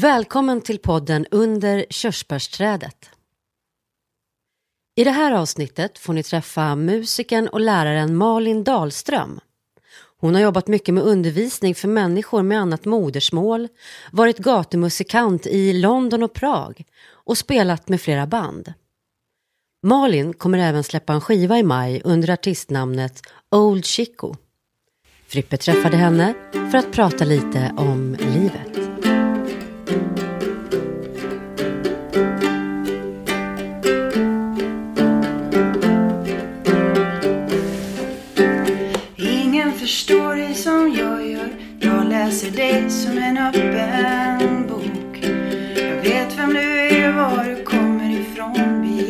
Välkommen till podden Under körsbärsträdet. I det här avsnittet får ni träffa musikern och läraren Malin Dahlström. Hon har jobbat mycket med undervisning för människor med annat modersmål, varit gatumusikant i London och Prag och spelat med flera band. Malin kommer även släppa en skiva i maj under artistnamnet Old Chico. Frippe träffade henne för att prata lite om livet.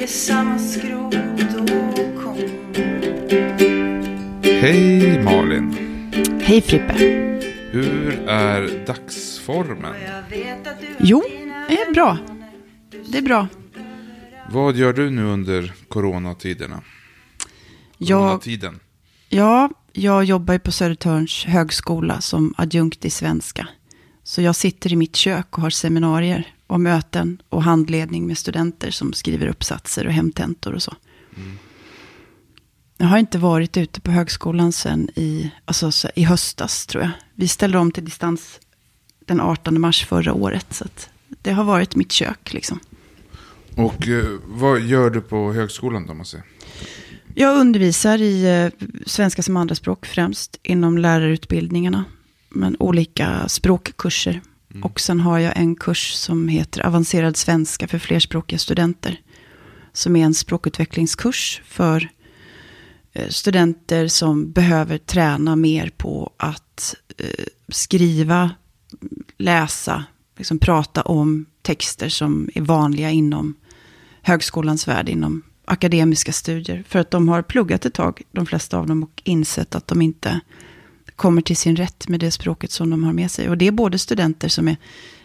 Är samma skrot och korn Hej Malin! Hej Frippe. Hur är dagsformen? Jag Jo, det är bra. Det är bra. Vad gör du nu under coronatiderna? Jag, Coronatiden? ja, jag jobbar ju på Södertörns högskola som adjunkt i svenska. Så jag sitter i mitt kök och har seminarier och möten och handledning med studenter som skriver uppsatser och hemtentor och så. Jag har inte varit ute på högskolan sedan i, alltså, så- i höstas tror jag. Vi ställde om till distans den 18 mars förra året. Så det har varit mitt kök liksom. Och eh, vad gör du på högskolan då? Måste jag? Jag undervisar i eh, svenska som andraspråk främst inom lärarutbildningarna. Men olika språkkurser. Och sen har jag en kurs som heter avancerad svenska för flerspråkiga studenter. Som är en språkutvecklingskurs för eh, studenter som behöver träna mer på att eh, skriva, läsa, liksom prata om texter som är vanliga inom högskolans värld, inom akademiska studier. För att de har pluggat ett tag, de flesta av dem, och insett att de inte kommer till sin rätt med det språket som de har med sig. Och det är både studenter som är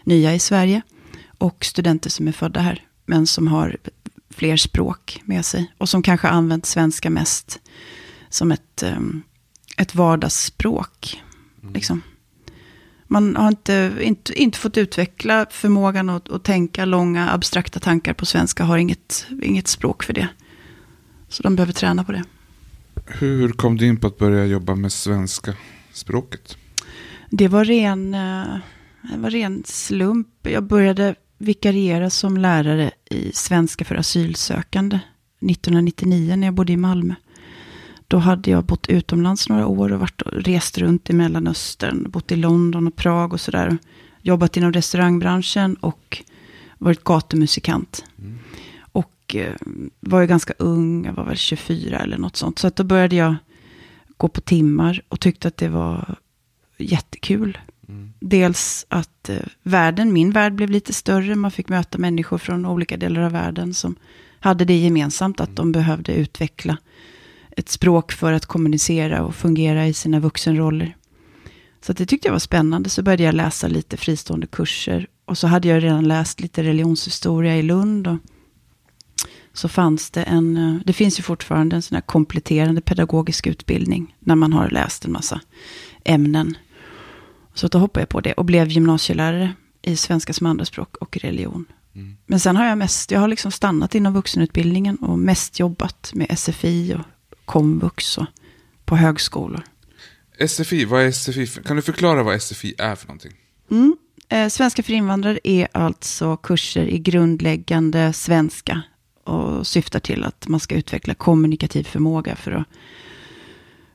nya i Sverige och studenter som är födda här, men som har fler språk med sig. Och som kanske använt svenska mest som ett, um, ett vardagsspråk. Liksom. Man har inte, inte, inte fått utveckla förmågan att, att tänka långa abstrakta tankar på svenska, har inget, inget språk för det. Så de behöver träna på det. Hur kom du in på att börja jobba med svenska språket? Det var ren, eh, det var ren slump. Jag började vikariera som lärare i svenska för asylsökande 1999 när jag bodde i Malmö. Då hade jag bott utomlands några år och varit och rest runt i Mellanöstern, bott i London och Prag och sådär. Jobbat inom restaurangbranschen och varit gatumusikant. Och eh, var ju ganska ung, jag var väl 24 eller något sånt. Så att då började jag gå på timmar och tyckte att det var jättekul. Dels att eh, världen, min värld blev lite större. Man fick möta människor från olika delar av världen som hade det gemensamt att de behövde utveckla ett språk för att kommunicera och fungera i sina vuxenroller. Så det tyckte jag var spännande. Så började jag läsa lite fristående kurser. Och så hade jag redan läst lite religionshistoria i Lund. Och så fanns det en, eh, det finns ju fortfarande en sån här kompletterande pedagogisk utbildning. När man har läst en massa ämnen. Så då hoppade jag på det och blev gymnasielärare i svenska som andraspråk och religion. Men sen har jag mest, jag har liksom stannat inom vuxenutbildningen och mest jobbat med SFI och komvux och på högskolor. SFI, vad är SFI? Kan du förklara vad SFI är för någonting? Mm. Eh, svenska för invandrare är alltså kurser i grundläggande svenska och syftar till att man ska utveckla kommunikativ förmåga för att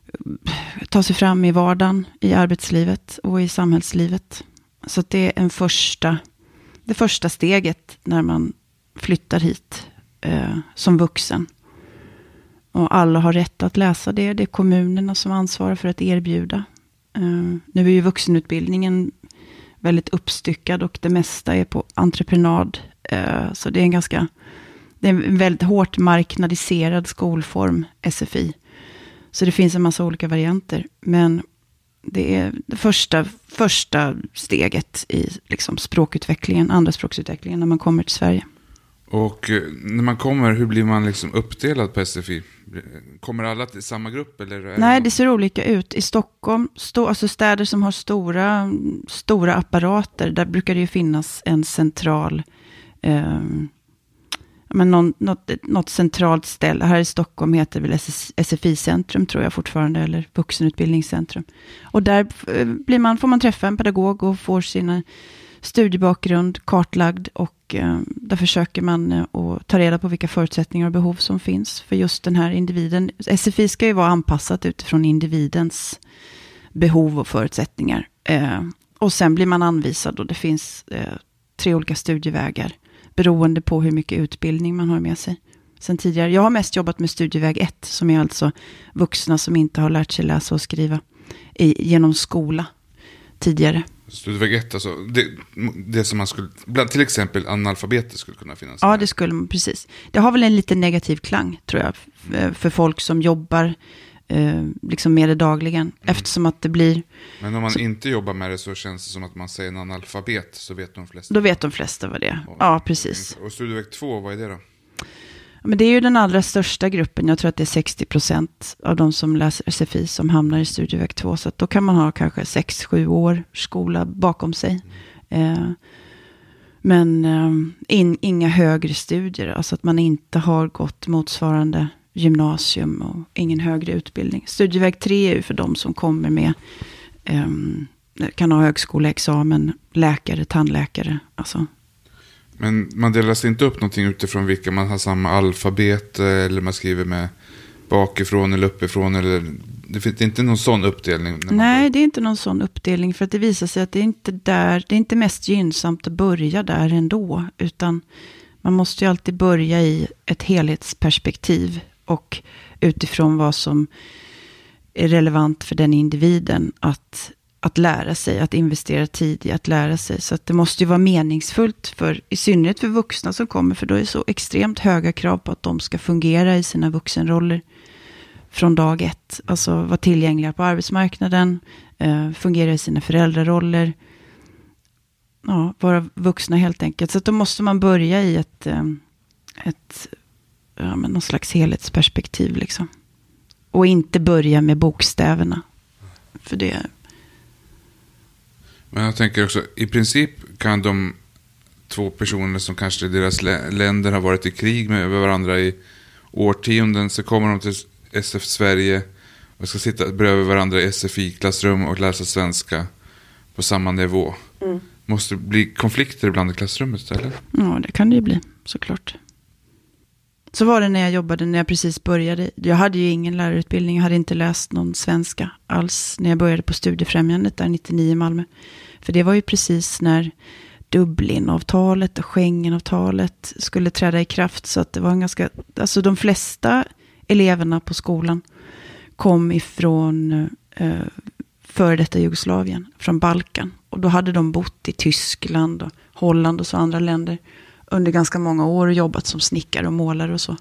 eh, ta sig fram i vardagen, i arbetslivet och i samhällslivet. Så att det är en första, det första steget när man flyttar hit eh, som vuxen. Och alla har rätt att läsa det. Det är kommunerna som ansvarar för att erbjuda. Eh, nu är ju vuxenutbildningen väldigt uppstyckad och det mesta är på entreprenad. Eh, så det är en ganska, det är en väldigt hårt marknadiserad skolform, SFI. Så det finns en massa olika varianter. Men det är det första, första steget i liksom språkutvecklingen, andra språksutvecklingen när man kommer till Sverige. Och eh, när man kommer, hur blir man liksom uppdelad på SFI? Kommer alla till samma grupp? Eller Nej, det det ser olika ut. I Stockholm, stå, alltså städer som har stora, stora apparater, där brukar det ju finnas en central, eh, men någon, något, något centralt ställe. Här i Stockholm heter det väl SFI-centrum tror jag fortfarande, eller vuxenutbildningscentrum. Och där eh, blir man, får man träffa en pedagog och får sin eh, studiebakgrund kartlagd och eh, där försöker man eh, att ta reda på vilka förutsättningar och behov som finns för just den här individen. SFI ska ju vara anpassat utifrån individens behov och förutsättningar. Eh, och sen blir man anvisad och det finns eh, tre olika studievägar beroende på hur mycket utbildning man har med sig. Sen tidigare. Jag har mest jobbat med studieväg 1 som är alltså vuxna som inte har lärt sig läsa och skriva i, genom skola tidigare. Studieväg 1, alltså det, det som man skulle, bland till exempel analfabeter skulle kunna finnas Ja, det skulle man precis. Det har väl en lite negativ klang, tror jag, för folk som jobbar eh, liksom med det dagligen. Mm. Eftersom att det blir, Men om man inte jobbar med det så känns det som att man säger en analfabet så vet de flesta. då vet de flesta vad det är. Ja, precis. Och studieväg 2, vad är det då? Men det är ju den allra största gruppen. Jag tror att det är 60 procent av de som läser SFI som hamnar i studieväg 2. Så då kan man ha kanske 6-7 år skola bakom sig. Eh, men eh, in, inga högre studier. Alltså att man inte har gått motsvarande gymnasium och ingen högre utbildning. Studieväg 3 är ju för de som kommer med eh, kan ha högskoleexamen, läkare, tandläkare. Alltså Men man delas inte upp någonting utifrån vilka man har samma alfabet eh, eller man skriver med bakifrån eller uppifrån eller det finns inte någon sån uppdelning. Nej, det är inte någon sån uppdelning. För att det visar sig att det är inte där, det är inte mest gynnsamt att börja där ändå. Utan man måste ju alltid börja i ett helhetsperspektiv. Och utifrån vad som är relevant för den individen att, att lära sig, att investera tid i att lära sig. Så att det måste ju vara meningsfullt, för, i synnerhet för vuxna som kommer, för då är det så extremt höga krav på att de ska fungera i sina vuxenroller från dag ett. Alltså vara tillgängliga på arbetsmarknaden, eh, fungera i sina föräldraroller. Ja, vara vuxna helt enkelt. Så att då måste man börja i ett, eh, ett ja, men någon slags helhetsperspektiv. Liksom. Och inte börja med bokstäverna. För det, Men jag tänker också, i princip kan de två personer som kanske i deras lä- länder har varit i krig med varandra i årtionden, så kommer de till SF Sverige och ska sitta bredvid varandra i SFI-klassrum och läsa svenska på samma nivå. Måste det bli konflikter ibland i klassrummet, eller? ja, det kan det ju bli, såklart. Så var det när jag jobbade, när jag precis började. Jag hade ju ingen lärarutbildning, jag hade inte läst någon svenska alls när jag började på Studiefrämjandet där 99 i Malmö. För det var ju precis när Dublinavtalet och Schengenavtalet skulle träda i kraft. Så att det var en ganska, alltså de flesta eleverna på skolan kom ifrån eh, före detta Jugoslavien, från Balkan. Och då hade de bott i Tyskland och Holland och så andra länder under ganska många år och jobbat som snickare och målare och så.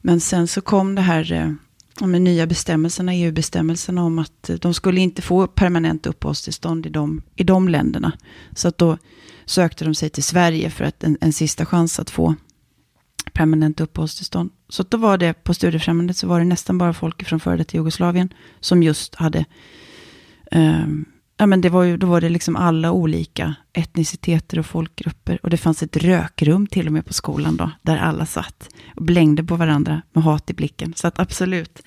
Men sen så kom det här eh, de nya bestämmelserna, EU-bestämmelserna om att eh, de skulle inte få permanent uppehållstillstånd i de, i de länderna. Så att då sökte de sig till Sverige för att en, en sista chans att få permanent uppehållstillstånd. Så att då var det på Studiefrämjandet så var det nästan bara folk från före detta Jugoslavien som just hade ehm, Ja, men det var ju, då var det liksom alla olika etniciteter och folkgrupper. Och det fanns ett rökrum till och med på skolan då, där alla satt och blängde på varandra med hat i blicken. Så att absolut.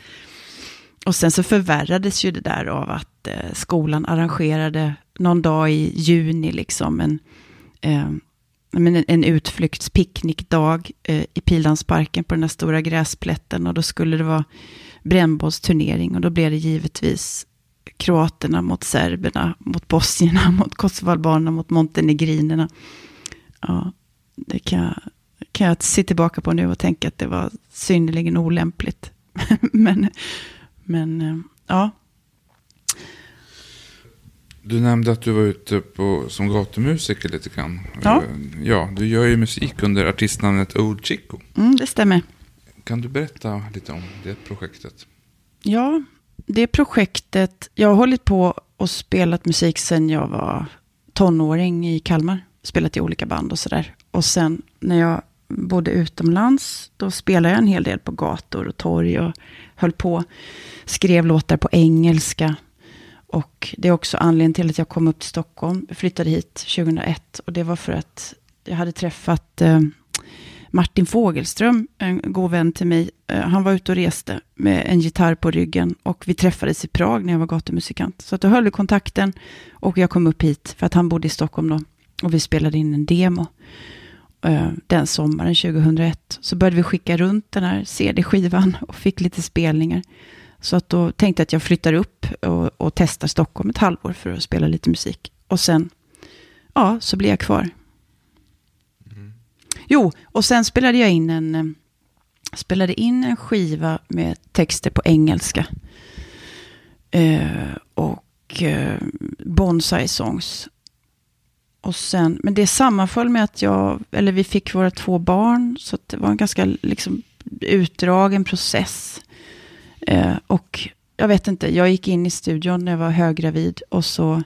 Och sen så förvärrades ju det där av att eh, skolan arrangerade någon dag i juni liksom en, eh, en, en utflyktspicknickdag eh, i Pildammsparken på den där stora gräsplätten. Och då skulle det vara brännbollsturnering och då blev det givetvis kroaterna mot serberna, mot bosnierna, mot kosovoalbanerna, mot montenegrinerna. Ja, det kan jag, kan jag se tillbaka på nu och tänka att det var synnerligen olämpligt. men, men eh, ja, Du nämnde att du var ute på, som gatumusiker lite grann. Ja. Ja, du gör ju musik under artistnamnet Old Chico. mm, det stämmer. Kan du berätta lite om det projektet? Ja, det projektet, jag har hållit på och spelat musik sedan jag var tonåring i Kalmar. Spelat i olika band och sådär. Och sen när jag bodde utomlands, då spelade jag en hel del på gator och torg och höll på. Skrev låtar på engelska. Och det är också anledningen till att jag kom upp till Stockholm. Jag flyttade hit 2001 och det var för att jag hade träffat eh, Martin Fogelström, en god vän till mig. Eh, han var ute och reste med en gitarr på ryggen och vi träffades i Prag när jag var gatumusikant. Så att då höll vi kontakten och jag kom upp hit för att han bodde i Stockholm då. Och vi spelade in en demo eh, den sommaren 2001. Så började vi skicka runt den här CD-skivan och fick lite spelningar. Så att då tänkte jag att jag flyttar upp och, och testar Stockholm ett halvår för att spela lite musik. Och sen, ja, så blir jag kvar. Jo, och sen spelade jag in en, eh, spelade in en skiva med texter på engelska. Eh, och eh, Bonsai Songs. Och sen, men det sammanföll med att jag, eller vi fick våra två barn, så det var en ganska liksom, utdragen process. Eh, och jag vet inte, jag gick in i studion när jag var höggravid och så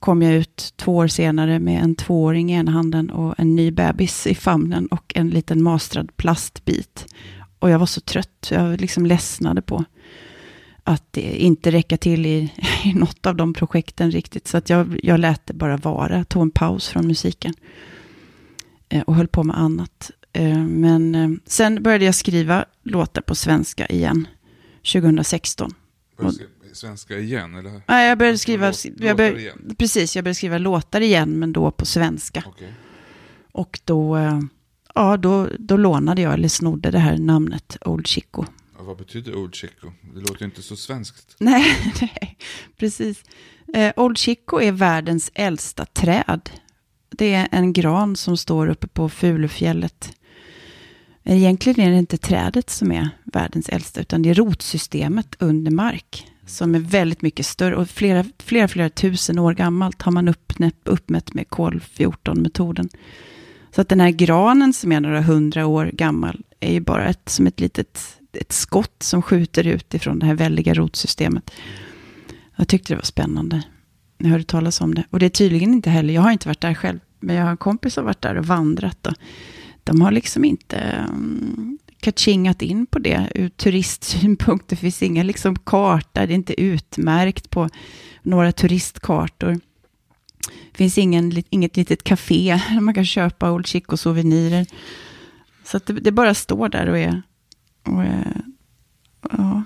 kom jag ut två år senare med en tvååring i ena handen och en ny bebis i famnen och en liten mastrad plastbit. Och jag var så trött, jag liksom ledsnade på att det inte räcka till i, i något av de projekten riktigt. Så att jag, jag lät det bara vara, tog en paus från musiken. Eh, och höll på med annat. Eh, men eh, sen började jag skriva låtar på svenska igen, 2016. Och Svenska igen? Eller? Nej, jag började skriva, jag började, precis, jag började skriva låtar igen, men då på svenska. Okej. Och då, eh, ja, då, då lånade jag, eller snodde det här namnet, Old Chico. Ja, vad betyder Old Chico? Det låter inte så svenskt. Nej, nej precis. Eh, Old Chico är världens äldsta träd. Det är en gran som står uppe på Fulufjället. Egentligen är det inte trädet som är världens äldsta, utan det är rotsystemet under mark. Som är väldigt mycket större och flera, flera, flera tusen år gammalt har man uppmätt, uppmätt med kol-14-metoden. Så att den här granen som är några hundra år gammal är ju bara ett, som ett litet ett skott som skjuter ut ifrån det här väldiga rotsystemet. Jag tyckte det var spännande. Jag hörde talas om det. Och det är tydligen inte heller, jag har inte varit där själv, men jag har en kompis som har varit där och vandrat. Och de har liksom inte mm, kachingat in på det ur turistsynpunkt. Det finns ingen liksom karta, det är inte utmärkt på några turistkartor. Det finns ingen, inget litet café där man kan köpa Old Chico-souvenirer. Så det, det bara står där och är... Och är ja.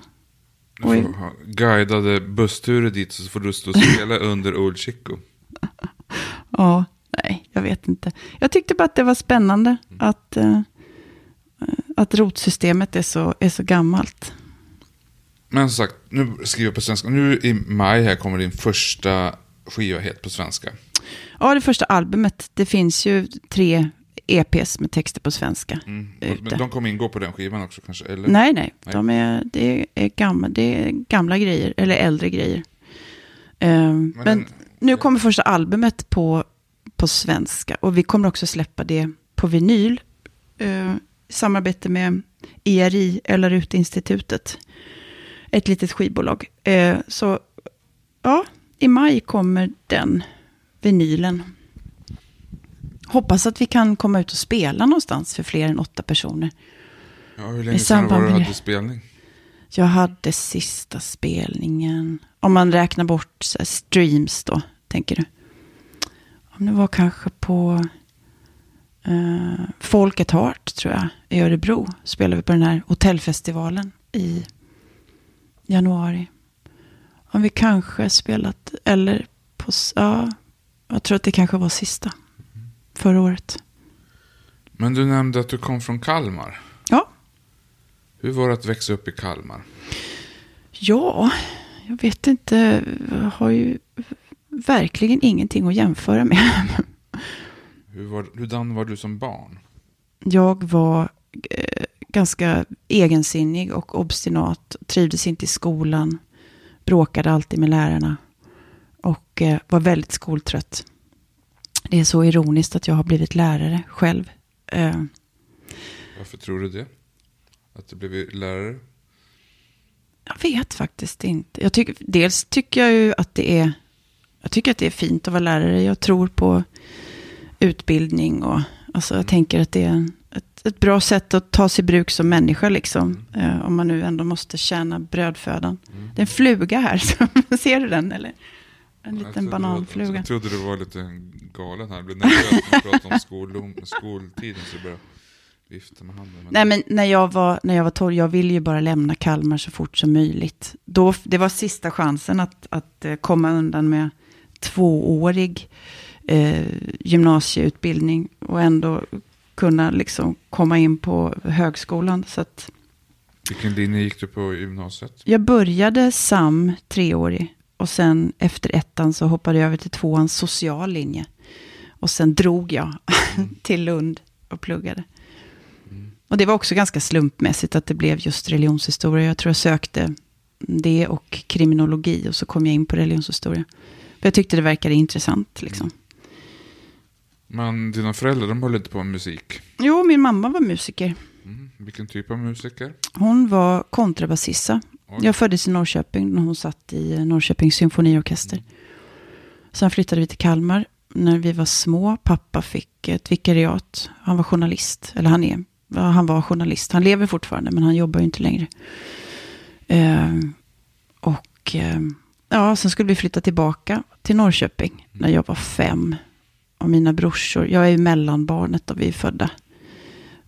Du får ha guidade bussturer dit så får du stå och spela under Old Chico. Ja, nej, jag vet inte. Jag tyckte bara att det var spännande att, eh, att rotsystemet är så, är så gammalt. Men som sagt, nu skriver jag på svenska. Nu i maj här kommer din första skiva helt på svenska. Ja, det första albumet, det finns ju tre EPs med texter på svenska. Mm. Men de kommer ingå på den skivan också kanske? Eller? Nej, nej, Nej. de är, det, är gamla, det är gamla grejer, eller äldre grejer. Eh, men den- nu kommer första albumet på, på svenska och vi kommer också släppa det på vinyl. Eh, samarbete med ERI, eller Rutinstitutet. Ett litet skivbolag. Eh, så ja, i maj kommer den vinylen. Hoppas att vi kan komma ut och spela någonstans för fler än åtta personer. Ja, hur länge sedan var det du hade spelning? Jag hade sista spelningen, om man räknar bort streams då, tänker du? Om det var kanske på uh, Folket Heart, tror jag, i Örebro. Spelade vi på den här hotellfestivalen i januari. Om vi kanske spelat, eller på, ja, jag tror att det kanske var sista. Förra året. Men du nämnde att du kom från Kalmar. Ja, Hur var det att växa upp i Kalmar? Ja, jag vet inte. Jag har ju verkligen ingenting att jämföra med. Hur var, hurdan var du som barn? Jag var eh, ganska egensinnig och obstinat. Trivdes inte i skolan. Bråkade alltid med lärarna. Och eh, var väldigt skoltrött. Det är så ironiskt att jag har blivit lärare själv. Eh, Varför tror du det? Att du blev lärare? Jag vet faktiskt inte. Jag tycker, dels tycker jag ju att det är, jag tycker att det är fint att vara lärare. Jag tror på utbildning och alltså jag tänker att det är ett, ett bra sätt att ta sig bruk som människa liksom. Eh, om man nu ändå måste tjäna brödfödan. Mm. Det är en fluga här, ser du den eller? En liten du var- bananfluga. Jag trodde du var lite galen här. Jag blev nervös när man pratade om skol, skoltiden så jag började vifta med handen. Nej, men när jag var, när jag var 12, jag ville ju bara lämna Kalmar så fort som möjligt. Då, det var sista chansen att, att eh, komma undan med tvåårig eh, gymnasieutbildning och ändå kunna liksom komma in på högskolan. Så att Vilken linje gick du på gymnasiet? jag började SAM treårig och sen efter ettan så hoppade jag över till tvåan social linje. Och sen drog jag till Lund och pluggade. Och det var också ganska slumpmässigt att det blev just religionshistoria. Jag tror jag sökte det och kriminologi och så kom jag in på religionshistoria. För jag tyckte det verkade intressant liksom. Men dina föräldrar, de höll inte på med musik. Jo, min mamma var musiker. Mm. Vilken typ av musiker? Hon var kontrabasissa. Jag föddes i Norrköping när hon satt i eh, Norrköpings symfoniorkester. Sen flyttade vi till Kalmar när vi var små. Pappa fick ett vikariat. Han var journalist. Eller han är. Han var journalist. Han lever fortfarande men han jobbar ju inte längre. Eh, och eh, ja, sen skulle vi flytta tillbaka till Norrköping när jag var fem. Och mina brorsor, jag är ju mellanbarnet och vi är födda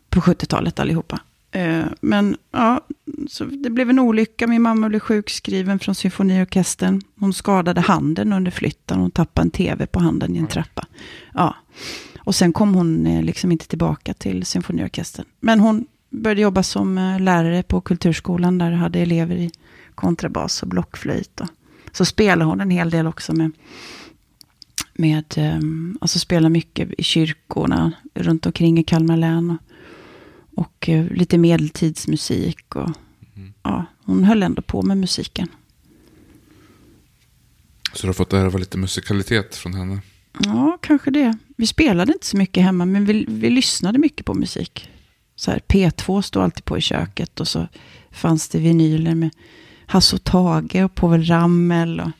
på 70-talet allihopa. Eh, men ja, så det blev en olycka. Min mamma blev sjukskriven från symfoniorkestern. Hon skadade handen under flytten. Hon tappade en tv på handen i en trappa. Ja. Och sen kom hon eh, liksom inte tillbaka till symfoniorkestern. Men hon började jobba som eh, lärare på kulturskolan. Där hade elever i kontrabas och blockflöjt. Så spelade hon en hel del också med med, eh, alltså spela mycket i kyrkorna runt omkring i Kalmar län. Och, och eh, lite medeltidsmusik. Och, ja, hon höll ändå på med musiken. Så du har fått ärva lite musikalitet från henne? Ja, kanske det. Vi spelade inte så mycket hemma, men vi, vi lyssnade mycket på musik. Så här, P2 stod alltid på i köket och så fanns det vinyler med Hasse och Tage och Povel Ramel och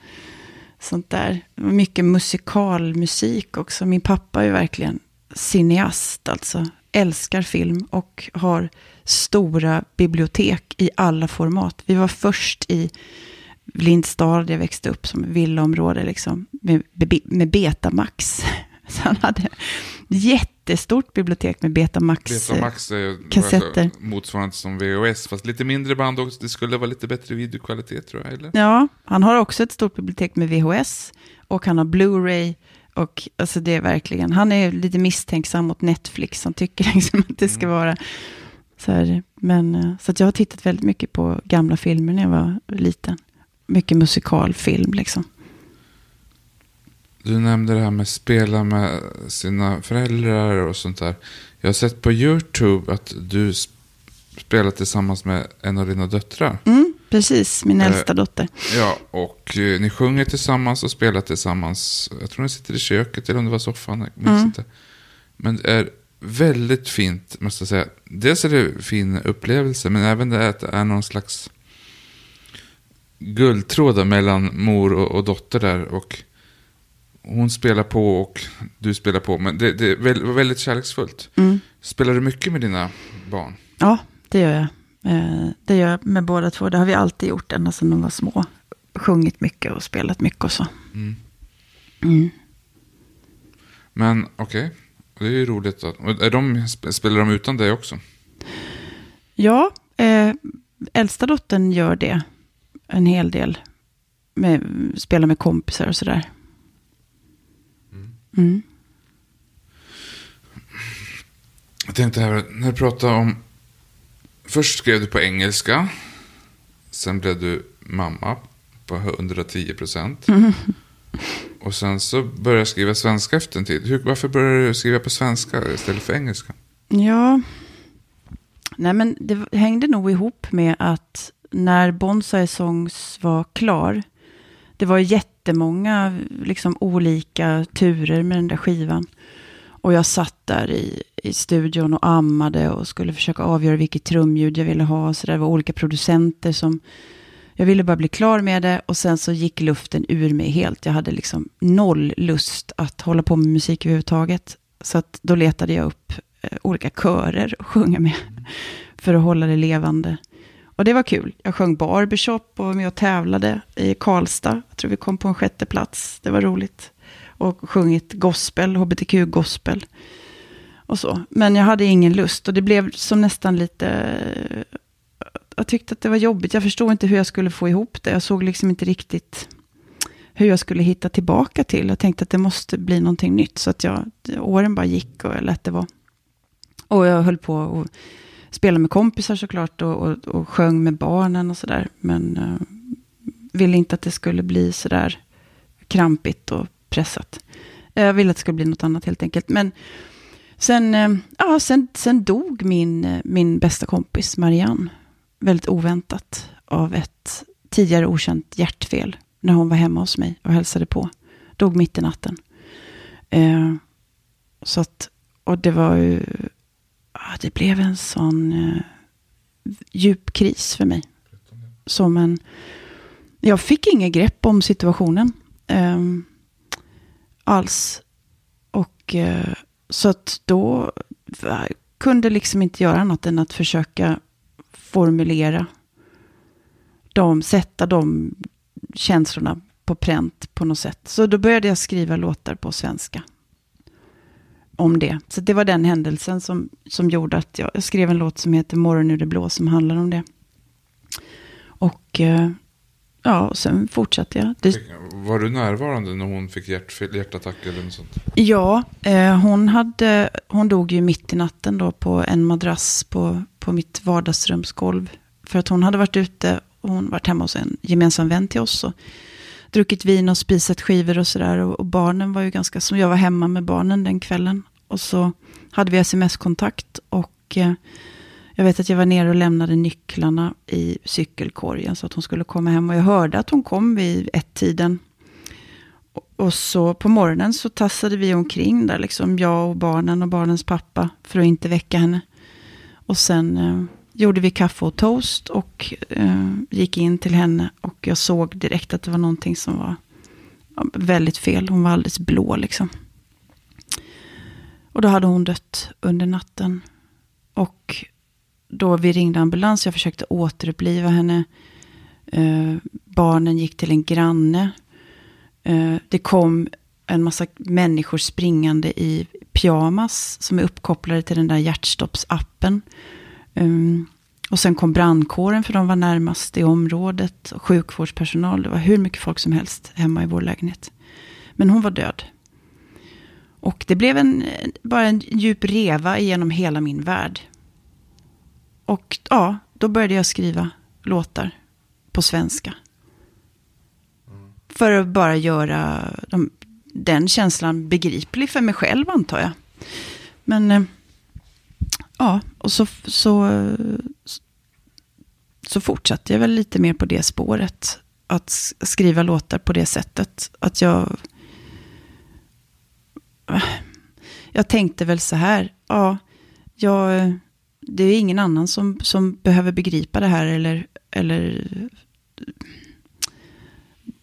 sånt där. Det var Mycket musikalmusik också. Min pappa är ju verkligen cineast, alltså älskar film och har stora bibliotek i alla format. Vi var först i Lindstad, där jag växte upp som villaområde, liksom, med, med Betamax. Så han hade jättestort bibliotek med Betamax. Betamax är kassetter. alltså motsvarande som VHS, fast lite mindre band också. Det skulle vara lite bättre videokvalitet tror jag, eller? Ja, han har också ett stort bibliotek med VHS och han har Blu-ray. Och alltså det är verkligen, han är lite misstänksam mot Netflix. Han tycker liksom att det ska vara så här. Men, eh, så att jag har tittat väldigt mycket på gamla filmer när jag var liten. Mycket musikalfilm liksom. Du nämnde det här med spela med sina föräldrar och sånt där. Jag har sett på YouTube att du sp- spelar tillsammans med en av dina döttrar. Mm, precis, min Eh, äldsta dotter. Ja, och eh, ni sjunger tillsammans och spelar tillsammans. Jag tror ni sitter i köket eller om det var soffan. Jag minns Mm. inte. Men det är väldigt fint, måste jag säga. Dels är det en fin upplevelse, men även det att det är någon slags guldtråd mellan mor och, och dotter där. Och hon spelar på och du spelar på. Men det, det var väldigt kärleksfullt. Mm. Spelar du mycket med dina barn? Ja, det gör jag. Eh, det gör jag med båda två. Det har vi alltid gjort ända sedan de var små. Sjungit mycket och spelat mycket och så. Mm. Mm. Men okej, det är ju roligt. Att, är de, sp- spelar de utan dig också? Ja, eh, äldsta dottern gör det en hel del. Med, spelar med kompisar och sådär. Mm. Jag tänkte här, när du pratade om... Först skrev du på engelska. Sen blev du mamma på 110 procent. Och sen så började jag skriva svenska efter en tid. Hur, varför började du skriva på svenska istället för engelska? Ja, nej men det hängde nog ihop med att när Bonsai Songs var klar, det var jättemånga liksom, olika turer med den där skivan. Och jag satt där i, i studion och ammade och skulle försöka avgöra vilket trumljud jag ville ha. Så det var olika producenter som... Jag ville bara bli klar med det och sen så gick luften ur mig helt. Jag hade liksom noll lust att hålla på med musik överhuvudtaget. Så att då letade jag upp eh, olika körer att sjunga med. För att hålla det levande. Och det var kul. Jag sjöng barbershop och var med och tävlade i Karlstad. Jag tror vi kom på en sjätte plats. Det var roligt. Och sjungit gospel, hbtq-gospel. Och så. Men jag hade ingen lust och det blev som nästan lite... Jag tyckte att det var jobbigt. Jag förstod inte hur jag skulle få ihop det. Jag såg liksom inte riktigt hur jag skulle hitta tillbaka till. Jag tänkte att det måste bli någonting nytt. Så att jag, åren bara gick och jag lät det vara. Och jag höll på och spelade med kompisar såklart och, och, och sjöng med barnen och sådär. Men uh, ville inte att det skulle bli sådär krampigt och pressat. Jag ville att det skulle bli något annat helt enkelt. Men sen, uh, ja, sen, sen dog min, uh, min bästa kompis Marianne. Väldigt oväntat av ett tidigare okänt hjärtfel. När hon var hemma hos mig och hälsade på. Dog mitt i natten. så att, och det var ju Ah, det blev en sån uh, djup kris för mig. Som en... Jag fick inget grepp om situationen. Um, alls. Och uh, så att då kunde kunde liksom inte göra annat än att försöka formulera de, sätta de känslorna på pränt på något sätt. Så då började jag skriva låtar på svenska om det. Så det var den händelsen som, som gjorde att jag, jag skrev en låt som heter Morgon ur det blå som handlar om det. Och eh, ja, sen fortsatte jag. Det... Var du närvarande när hon fick hjärt, hjärtattack eller något sånt? Ja, eh, hon, hade, hon dog ju mitt i natten då på en madrass på, på mitt vardagsrumsgolv. För att hon hade varit ute, och hon varit hemma hos en gemensam vän till oss. Och druckit vin och spisat skivor och sådär. Och, och, barnen var ju ganska, som jag var hemma med barnen den kvällen. Och så hade vi sms-kontakt och eh, jag vet att jag var nere och lämnade nycklarna i cykelkorgen så att hon skulle komma hem. Och jag hörde att hon kom vid ett-tiden. Och, så på morgonen så tassade vi omkring där, liksom jag och barnen och barnens pappa, för att inte väcka henne. Och sen eh, gjorde vi kaffe och toast och eh, gick in till henne. Och jag såg direkt att det var någonting som var väldigt fel. Hon var alldeles blå liksom. Och då hade hon dött under natten. Och då vi ringde ambulans, jag försökte återuppliva henne. Eh, barnen gick till en granne. Eh, det kom en massa människor springande i pyjamas som är uppkopplade till den där hjärtstoppsappen. Um, och sen kom brandkåren för de var närmast i området. Och sjukvårdspersonal, det var hur mycket folk som helst hemma i vår lägenhet. Men hon var död. Och det blev en, bara en djup reva genom hela min värld. Och ja, då började jag skriva låtar på svenska. För att bara göra de, den känslan begriplig för mig själv antar jag. Men eh, ja, och så, så, så fortsatte jag väl lite mer på det spåret. Att skriva låtar på det sättet. Att jag... Jag tänkte väl så här, ja, jag, det är ingen annan som, som behöver begripa det här eller, eller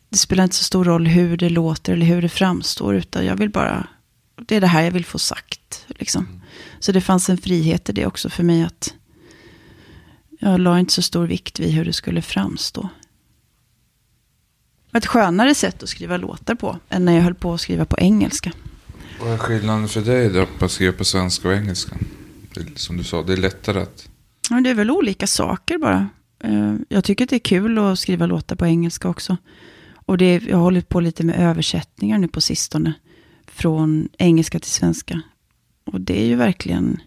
det spelar inte så stor roll hur det låter eller hur det framstår, utan jag vill bara, det är det här jag vill få sagt. Liksom. Mm. Så det fanns en frihet i det också för mig att jag la inte så stor vikt vid hur det skulle framstå. Ett skönare sätt att skriva låtar på än när jag höll på att skriva på engelska. Vad är skillnaden för dig då på att skriva på svenska och engelska? Det, som du sa, det är lättare att... Ja, det är väl olika saker bara. Eh, jag tycker att det är kul att skriva låtar på engelska också. Och det jag har hållit på lite med översättningar nu på sistone. Från engelska till svenska. Och det är ju verkligen,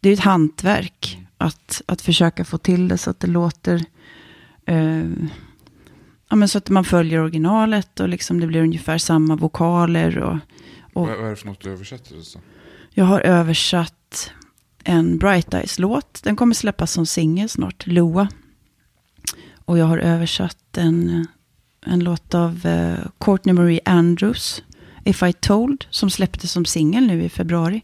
det är ett hantverk att, att försöka få till det så att det låter, eh, ja men så att man följer originalet och liksom det blir ungefär samma vokaler. Och, och vad, är det för något du översätter? Så? Jag har översatt en Bright Eyes-låt. Den kommer släppas som singel snart, Loa. Och jag har översatt en, en låt av uh, Courtney Marie Andrews. If I Told, som släpptes som singel nu i februari.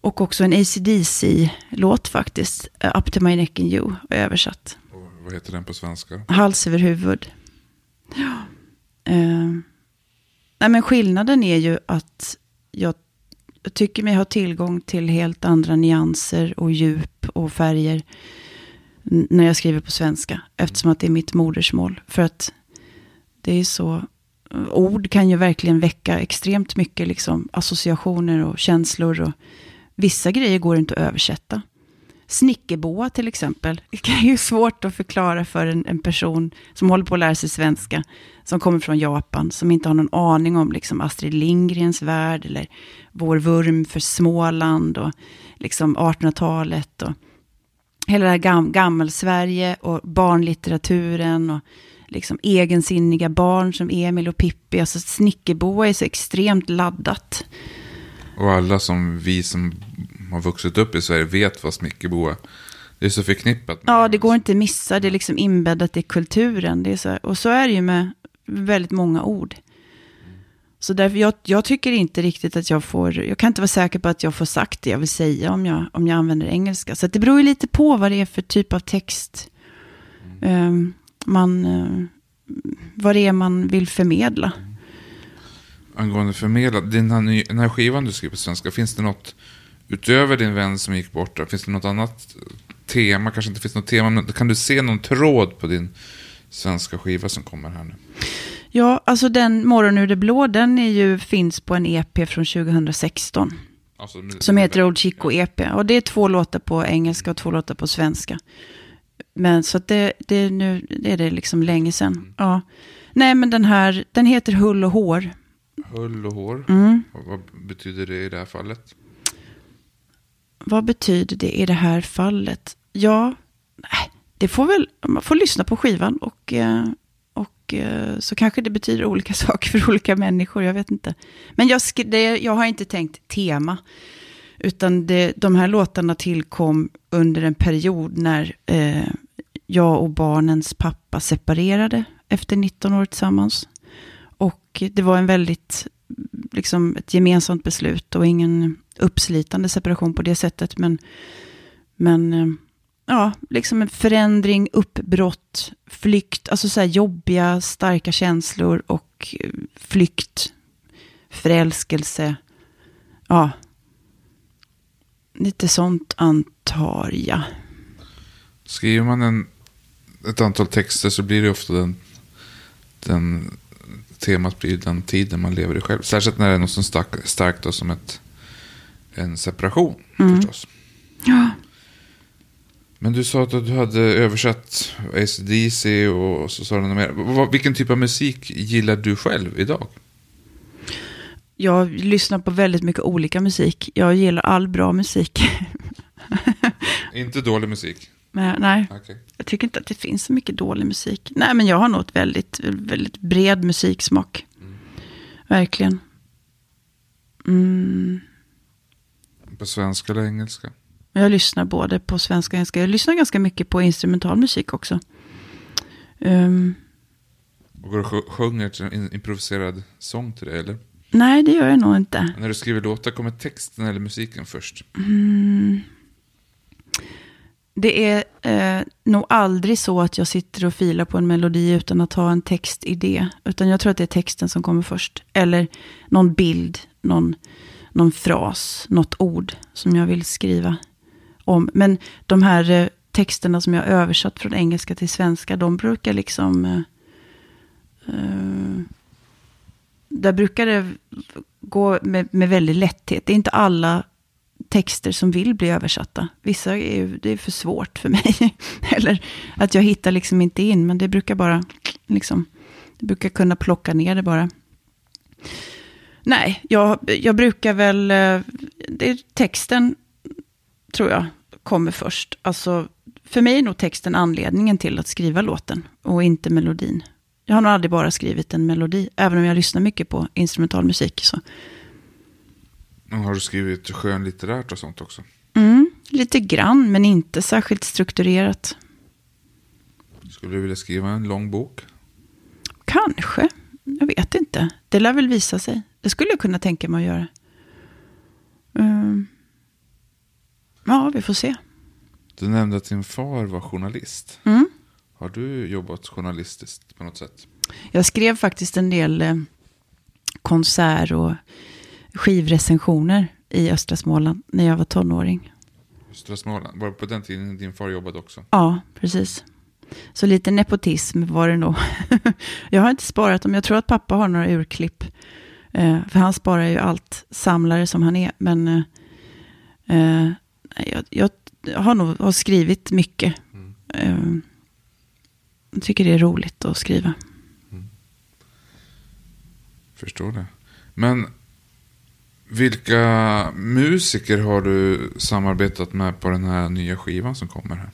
Och också en ACDC-låt faktiskt, uh, Up to my neck in you, översatt. Och vad heter den på svenska? Hals över huvud. Ja. Uh, nej men skillnaden är ju att jag, tycker mig ha tillgång till helt andra nyanser och djup och färger när jag skriver på svenska. Eftersom att det är mitt modersmål. För att det är så, ord kan ju verkligen väcka extremt mycket liksom, associationer och känslor. Och vissa grejer går inte att översätta. Snickerboa till exempel. Det är ju svårt att förklara för en, en person som håller på att lära sig svenska. Som kommer från Japan. Som inte har någon aning om liksom Astrid Lindgrens värld. Eller vår vurm för Småland. Och liksom 1800-talet. Och hela det här gam, gammelsverige. Och barnlitteraturen. Och liksom egensinniga barn som Emil och Pippi. Alltså Snickerboa är så extremt laddat. Och alla som vi som har vuxit upp i Sverige vet vad snickerboa är. Det är så förknippat. Ja, det går inte att missa. Det är liksom inbäddat i kulturen. Det är så, och så är det ju med väldigt många ord. Så därför, jag, jag tycker inte riktigt att jag får, jag kan inte vara säker på att jag får sagt det jag vill säga om jag, om jag använder engelska. Så det beror ju lite på vad det är för typ av text eh, man, eh, vad det är man vill förmedla. Angående förmedla, den här, den här skivan du skriver på svenska, finns det något utöver din vän som gick bort? Finns det något annat tema? Kanske inte finns något tema, men kan du se någon tråd på din svenska skiva som kommer här nu? Ja, alltså den Morgon ur det blå, den är ju, finns på en EP från 2016. Alltså, Som heter Old Chico EP. Och det är två låtar på engelska och två låtar på svenska. Men så att det, det, nu, det är det liksom länge sedan. Ja. Nej, men den här, den heter Hull och hår. Hull och hår. Mm. Vad, vad betyder det i det här fallet? Vad betyder det i det här fallet? Ja, det får väl, man får lyssna på skivan och, eh, och eh, så kanske det betyder olika saker för olika människor, jag vet inte. Men jag, det, jag har inte tänkt tema, utan det, de här låtarna tillkom under en period när eh, jag och barnens pappa separerade efter 19 år tillsammans. Och det var en väldigt, liksom ett gemensamt beslut och ingen uppslitande separation på det sättet. Men, men eh, ja, liksom en förändring, uppbrott, flykt, alltså så här jobbiga, starka känslor och eh, flykt, förälskelse. Ja, lite sånt antar jag. Skriver man en, ett antal texter så blir det ofta den, den temat blir den tiden man lever i själv. Särskilt när det är något så stark, starkt då, som ett, en separation förstås. Ja. Men du sa att du hade översatt ACDC och så sa du något mer. Vilken typ av musik gillar du själv idag? Jag lyssnar på väldigt mycket olika musik. Jag gillar all bra musik. Inte dålig musik. Men, nej, Okej. jag tycker inte att det finns så mycket dålig musik. Nej, men jag har nog ett väldigt, väldigt bred musiksmak. Verkligen. Mm. På svenska eller engelska? Jag lyssnar både på svenska och engelska. Jag lyssnar ganska mycket på instrumental musik också. Ehm, Och går du och sj- sjunger en improviserad sång till det eller? Nej, det gör jag nog inte. När du skriver låtar, kommer texten eller musiken först? Det är eh, nog aldrig så att jag sitter och filar på en melodi utan att ha en textidé. Utan jag tror att det är texten som kommer först. Eller någon bild, någon, någon fras, något ord som jag vill skriva om. Men de här eh, texterna som jag översatt från engelska till svenska, de brukar liksom... Eh, eh, där brukar det gå med, med väldigt lätthet. Det är inte alla texter som vill bli översatta. Vissa är ju, det är för svårt för mig. Eller att jag hittar liksom inte in, men det brukar bara, liksom, det brukar kunna plocka ner det bara. Nej, jag, jag brukar väl, eh, det är texten tror jag kommer först. Alltså, för mig är nog texten anledningen till att skriva låten och inte melodin. Jag har nog aldrig bara skrivit en melodi, även om jag lyssnar mycket på instrumental musik. Så. Har du skrivit skönlitterärt och sånt också? Mm, lite grann, men inte särskilt strukturerat. Skulle du vilja skriva en lång bok? Kanske. Jag vet inte. Det lär väl visa sig. Det skulle jag kunna tänka mig att göra. Mm. Ja, vi får se. Du nämnde att din far var journalist. Mm. Har du jobbat journalistiskt på något sätt? Jag skrev faktiskt en del eh, konsert och skivrecensioner i östra Småland när jag var tonåring. Östra Småland, var det på den tiden din far jobbade också? Ja, precis. Så lite nepotism var det nog. jag har inte sparat dem, jag tror att pappa har några urklipp. Eh, för han sparar ju allt, samlare som han är. Men eh, jag, jag, har nog har skrivit mycket. Mm. Jag tycker det är roligt att skriva. Mm. Förstår det. Men vilka musiker har du samarbetat med på den här nya skivan som kommer här?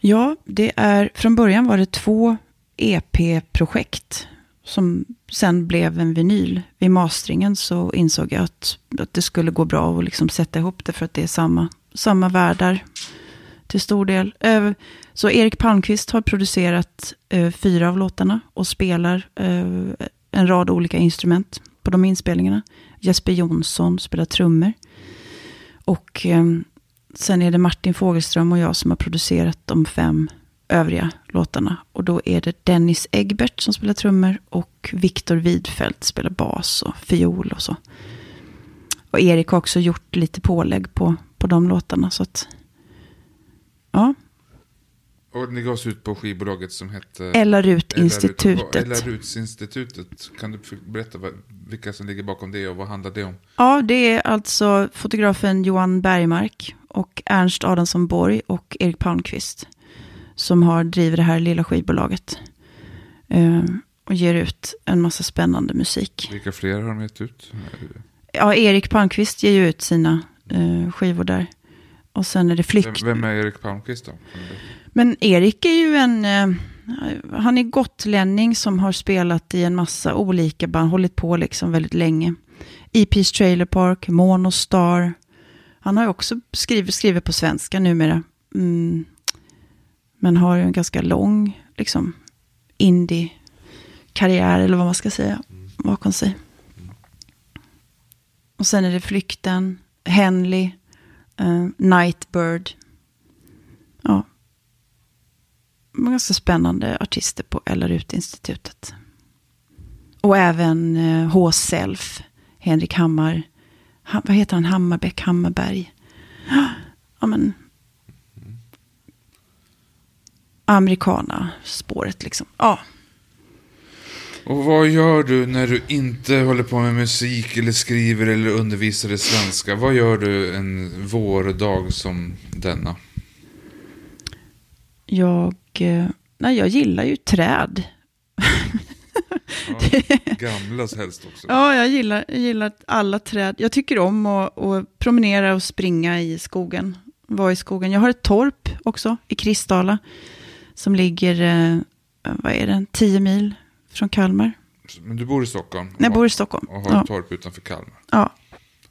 Ja, det är, från början var det två EP-projekt som sen blev en vinyl. Vid mastringen så insåg jag att, att det skulle gå bra att liksom sätta ihop det för att det är samma, samma världar till stor del. Så Erik Palmqvist har producerat eh, fyra av låtarna och spelar eh, en rad olika instrument på de inspelningarna. Jesper Jonsson spelar trummor. Och eh, sen är det Martin Fogelström och jag som har producerat de fem övriga låtarna. Och då är det Dennis Egbert som spelar trummor och Viktor Widfeldt spelar bas och fiol och så. Och Erik har också gjort lite pålägg på, på de låtarna. Så att, ja. Och ni gavs ut på skivbolaget som hette? Ellarut-institutet. Ellarut-institutet. Kan du berätta vad, vilka som ligger bakom det och vad handlar det om? Ja, det är alltså fotografen Johan Bergmark och Ernst Adamsson Borg och Erik Palmqvist som har driver det här lilla skivbolaget. Eh, och ger ut en massa spännande musik. Vilka fler har de gett ut? Ja, Erik Palmqvist ger ju ut sina eh, skivor där. Och sen är det Flykt. Vem, vem är Erik Palmqvist då? Men Erik är ju en... Eh, han är gotlänning som har spelat i en massa olika band, hållit på liksom väldigt länge. EP's Trailer Park, Monostar. Han har ju också skrivit, skrivit på svenska numera. Mm. Men har en ganska lång liksom, indie-karriär, eller vad man ska säga, bakom sig. Och sen är det Flykten, Henley, uh, Nightbird. Ja. Ganska spännande artister på LRUT-institutet. Och även uh, H-Self, Henrik Hammar. Ha, vad heter han? Hammarbäck, Hammarberg. Ja, men amerikana-spåret liksom. Ja. Och vad gör du när du inte håller på med musik eller skriver eller undervisar i svenska? Vad gör du en vårdag som denna? Jag, eh, nej, jag gillar ju träd. Ja, gamla helst också. Ja, jag gillar, jag gillar alla träd. Jag tycker om att, att promenera och springa i skogen. Vara i skogen. Jag har ett torp också i Kristala. Som ligger, eh, vad är det, tio mil från Kalmar. Men du bor i Stockholm? Nej, jag bor i Stockholm. Och har ja. ett torp utanför Kalmar? Ja.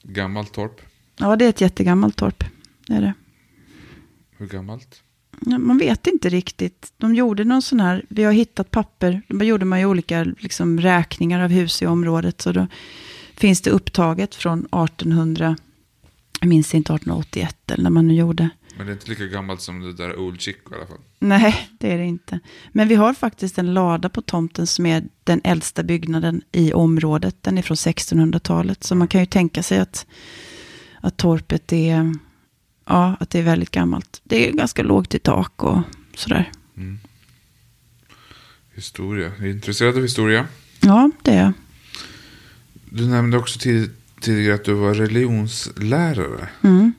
Gammalt torp? Ja, det är ett jättegammalt torp. Det är det. Hur gammalt? Man vet inte riktigt. De gjorde någon sån här, vi har hittat papper. Då gjorde man ju olika liksom, räkningar av hus i området. Så då finns det upptaget från 1800, jag minns inte 1881 eller när man nu gjorde. Men det är inte lika gammalt som det där Old Chico i alla fall. Nej, det är det inte. Men vi har faktiskt en lada på tomten som är den äldsta byggnaden i området. Den är från 1600-talet. Så man kan ju tänka sig att, att torpet är, ja, att det är väldigt gammalt. Det är ganska lågt i tak och sådär. Mm. Historia. Är du intresserad av historia? Ja, det är jag. Du nämnde också tidigare att du var religionslärare. Mm.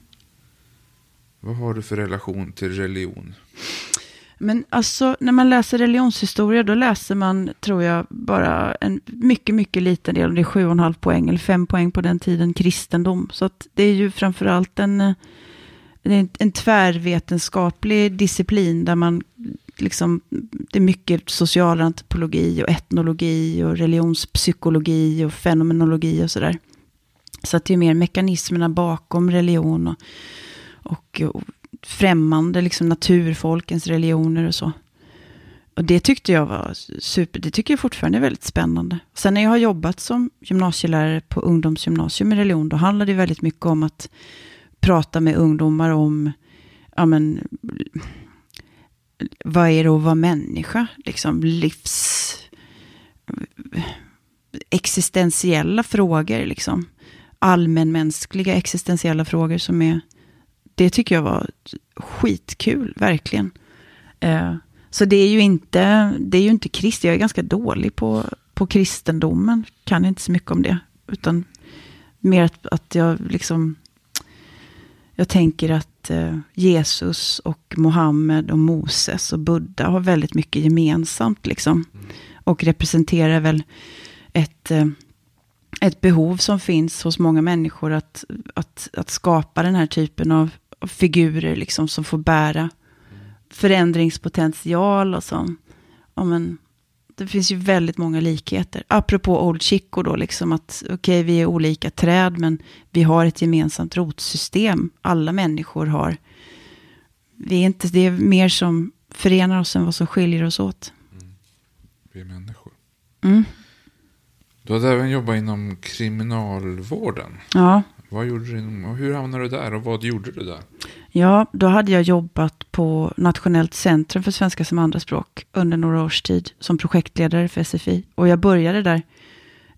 Vad har du för relation till religion? Men alltså, när man läser religionshistoria, då läser man, tror jag, bara en mycket, mycket liten del. Det är sju och en halv poäng, eller fem poäng på den tiden, kristendom. Så att det är ju framförallt en, en, en tvärvetenskaplig disciplin där man liksom, det är mycket socialantropologi och etnologi och religionspsykologi och fenomenologi och sådär. Så att det är mer mekanismerna bakom religion och och, och främmande, liksom naturfolkens religioner och så. Och det tyckte jag var super, det tycker jag fortfarande är väldigt spännande. Sen när jag har jobbat som gymnasielärare på ungdomsgymnasium i religion, då handlar det väldigt mycket om att prata med ungdomar om, ja men, vad är det att vara människa? Liksom livs, existentiella frågor liksom. allmänmänskliga existentiella frågor som är, det tycker jag var skitkul, verkligen. Eh, så det är ju inte, det är ju inte krist, jag är ganska dålig på, på kristendomen, kan inte så mycket om det, utan mer att, att jag liksom, jag tänker att eh, Jesus och Mohammed och Moses och Buddha har väldigt mycket gemensamt liksom. Och representerar väl ett, eh, ett behov som finns hos många människor att, att, att skapa den här typen av figurer liksom som får bära förändringspotential och så. Ja, men, det finns ju väldigt många likheter. Apropå Old Chico då, liksom att okej, okay, vi är olika träd, men vi har ett gemensamt rotsystem. Alla människor har. Vi är inte, det är mer som förenar oss än vad som skiljer oss åt. Mm. Vi är människor. Mm. Du hade även jobbat inom kriminalvården. Ja. Vad gjorde du, hur hamnade du där och vad gjorde du där? Ja, då hade jag jobbat på Nationellt centrum för svenska som andraspråk under några års tid som projektledare för SFI. Och jag började där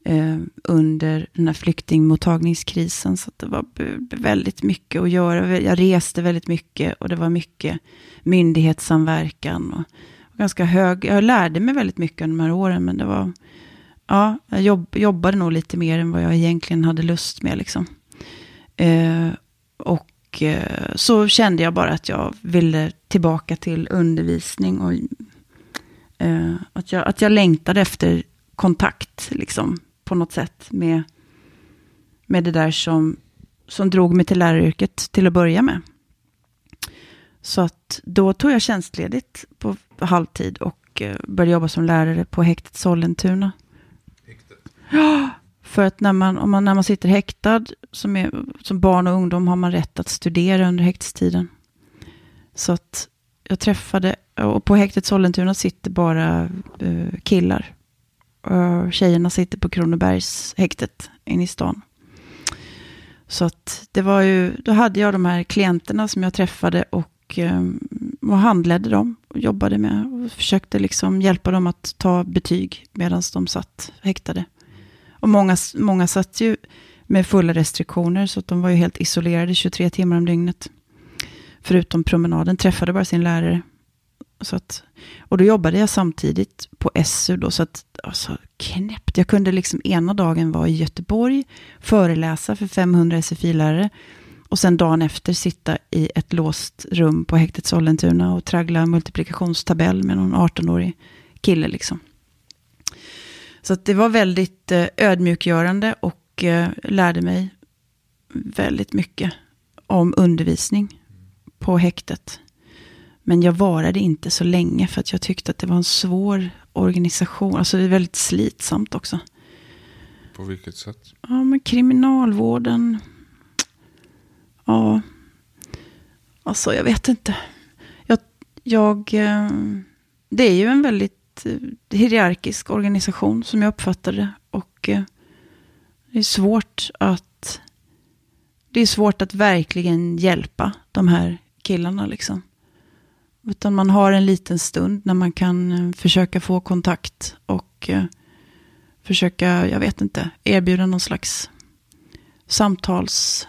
eh, under den här flyktingmottagningskrisen. Så det var väldigt mycket att göra. Jag reste väldigt mycket och det var mycket myndighetssamverkan. Och, och ganska hög, jag lärde mig väldigt mycket under de här åren, men det var, ja, jag jobb, jobbade nog lite mer än vad jag egentligen hade lust med. Liksom. Eh, och Eh, så kände jag bara att jag ville tillbaka till undervisning. Och eh, att, jag, att jag längtade efter kontakt, liksom, på något sätt. Med, med det där som, som drog mig till läraryrket till att börja med. Så att då tog jag tjänstledigt på halvtid och eh, började jobba som lärare på häktet Sollentuna. Häktet? Ja, för att när man, om man, när man sitter häktad som, är, som barn och ungdom har man rätt att studera under häktstiden. Så att jag träffade, och på häktet Sollentuna sitter bara uh, killar. Och tjejerna sitter på Kronobergs häktet inne i stan. Så att det var ju, då hade jag de här klienterna som jag träffade och, um, och handledde dem. Och jobbade med och försökte liksom hjälpa dem att ta betyg medan de satt häktade. Och många, många satt ju med fulla restriktioner, så att de var ju helt isolerade 23 timmar om dygnet. Förutom promenaden, träffade bara sin lärare. Så att, och då jobbade jag samtidigt på SU då, så att, alltså, knäppt. Jag kunde liksom ena dagen vara i Göteborg, föreläsa för 500 SFI-lärare. Och sen dagen efter sitta i ett låst rum på häktet Sollentuna och traggla multiplikationstabell med någon 18-årig kille liksom. Så det var väldigt eh, ödmjukgörande och eh, lärde mig väldigt mycket om undervisning på häktet. Men jag varade inte så länge för att jag tyckte att det var en svår organisation. Alltså det är väldigt slitsamt också. På vilket sätt? Ja, men kriminalvården. Ja, alltså jag vet inte. Jag, jag, eh, det är ju en väldigt Eh, hierarkisk organisation som jag uppfattade det. Och eh, det är svårt att det är svårt att verkligen hjälpa de här killarna liksom. Utan man har en liten stund när man kan eh, försöka få kontakt och försöka, jag vet inte, erbjuda någon slags samtals...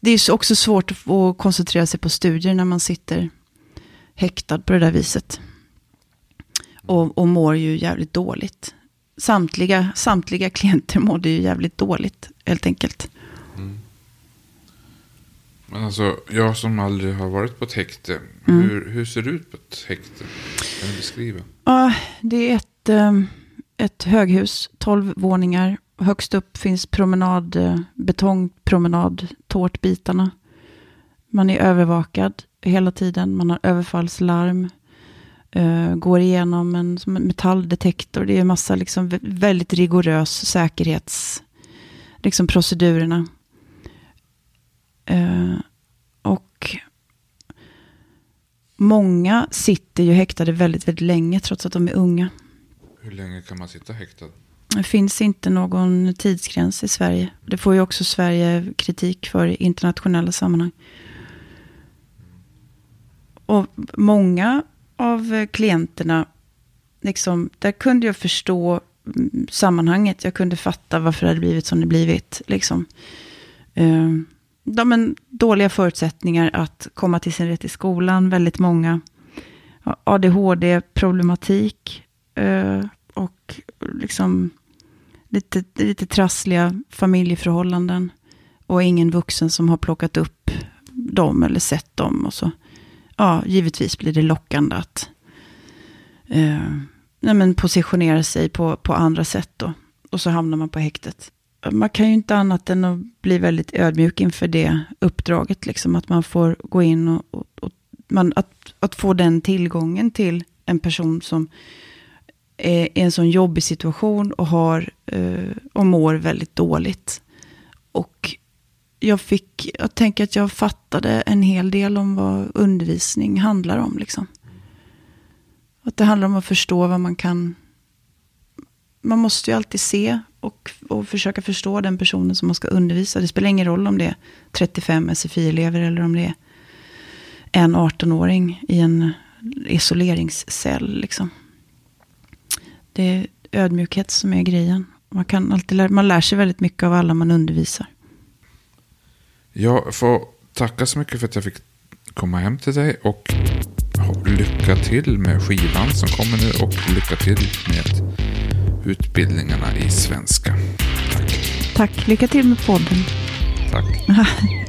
Det är också svårt att koncentrera sig på studier när man sitter häktad på det där viset. Och, och mår ju jävligt dåligt. Samtliga, samtliga klienter mådde ju jävligt dåligt, helt enkelt. Mm. Men alltså, jag som aldrig har varit på ett häkte. Mm. Hur, hur ser det ut på ett häkte? Kan du beskriva? Ja, det är ett, eh, ett höghus, tolv våningar. Högst upp finns promenad, eh, betongpromenad, tårtbitarna. Man är övervakad hela tiden. Man har överfallslarm uh, går igenom en, en metalldetektor. Det är en massa liksom, väldigt rigorös säkerhets, liksom procedurerna. Uh, och många sitter ju häktade väldigt, väldigt länge trots att de är unga. Hur länge kan man sitta häktad? Det finns inte någon tidsgräns i Sverige. Det får ju också Sverige kritik för i internationella sammanhang. Och många av eh, klienterna, liksom, där kunde jag förstå mm, sammanhanget. Jag kunde fatta varför det hade blivit som det blivit. Liksom. Eh, de men, dåliga förutsättningar att komma till sin rätt i skolan, väldigt många. ADHD-problematik eh, och liksom lite, lite trassliga familjeförhållanden. Och ingen vuxen som har plockat upp dem eller sett dem. Och så. Ja, givetvis blir det lockande att eh, nej men positionera sig på, på andra sätt då. Och så hamnar man på häktet. Man kan ju inte annat än att bli väldigt ödmjuk inför det uppdraget. Liksom, att man får gå in och, och, och man, att, att få den tillgången till en person som är i en sån jobbig situation och, har, eh, och mår väldigt dåligt. Och jag fick, jag tänker att jag fattade en hel del om vad undervisning handlar om. Liksom. Att det handlar om att förstå vad man kan... Man måste ju alltid se och, och försöka förstå den personen som man ska undervisa. Det spelar ingen roll om det är 35 SFI-elever eller om det är en 18-åring i en isoleringscell. Liksom. Det är ödmjukhet som är grejen. Man, kan alltid lära, man lär sig väldigt mycket av alla man undervisar. Jag får tacka så mycket för att jag fick komma hem till dig och lycka till med skivan som kommer nu och lycka till med utbildningarna i svenska. Tack. Tack. Lycka till med podden. Tack.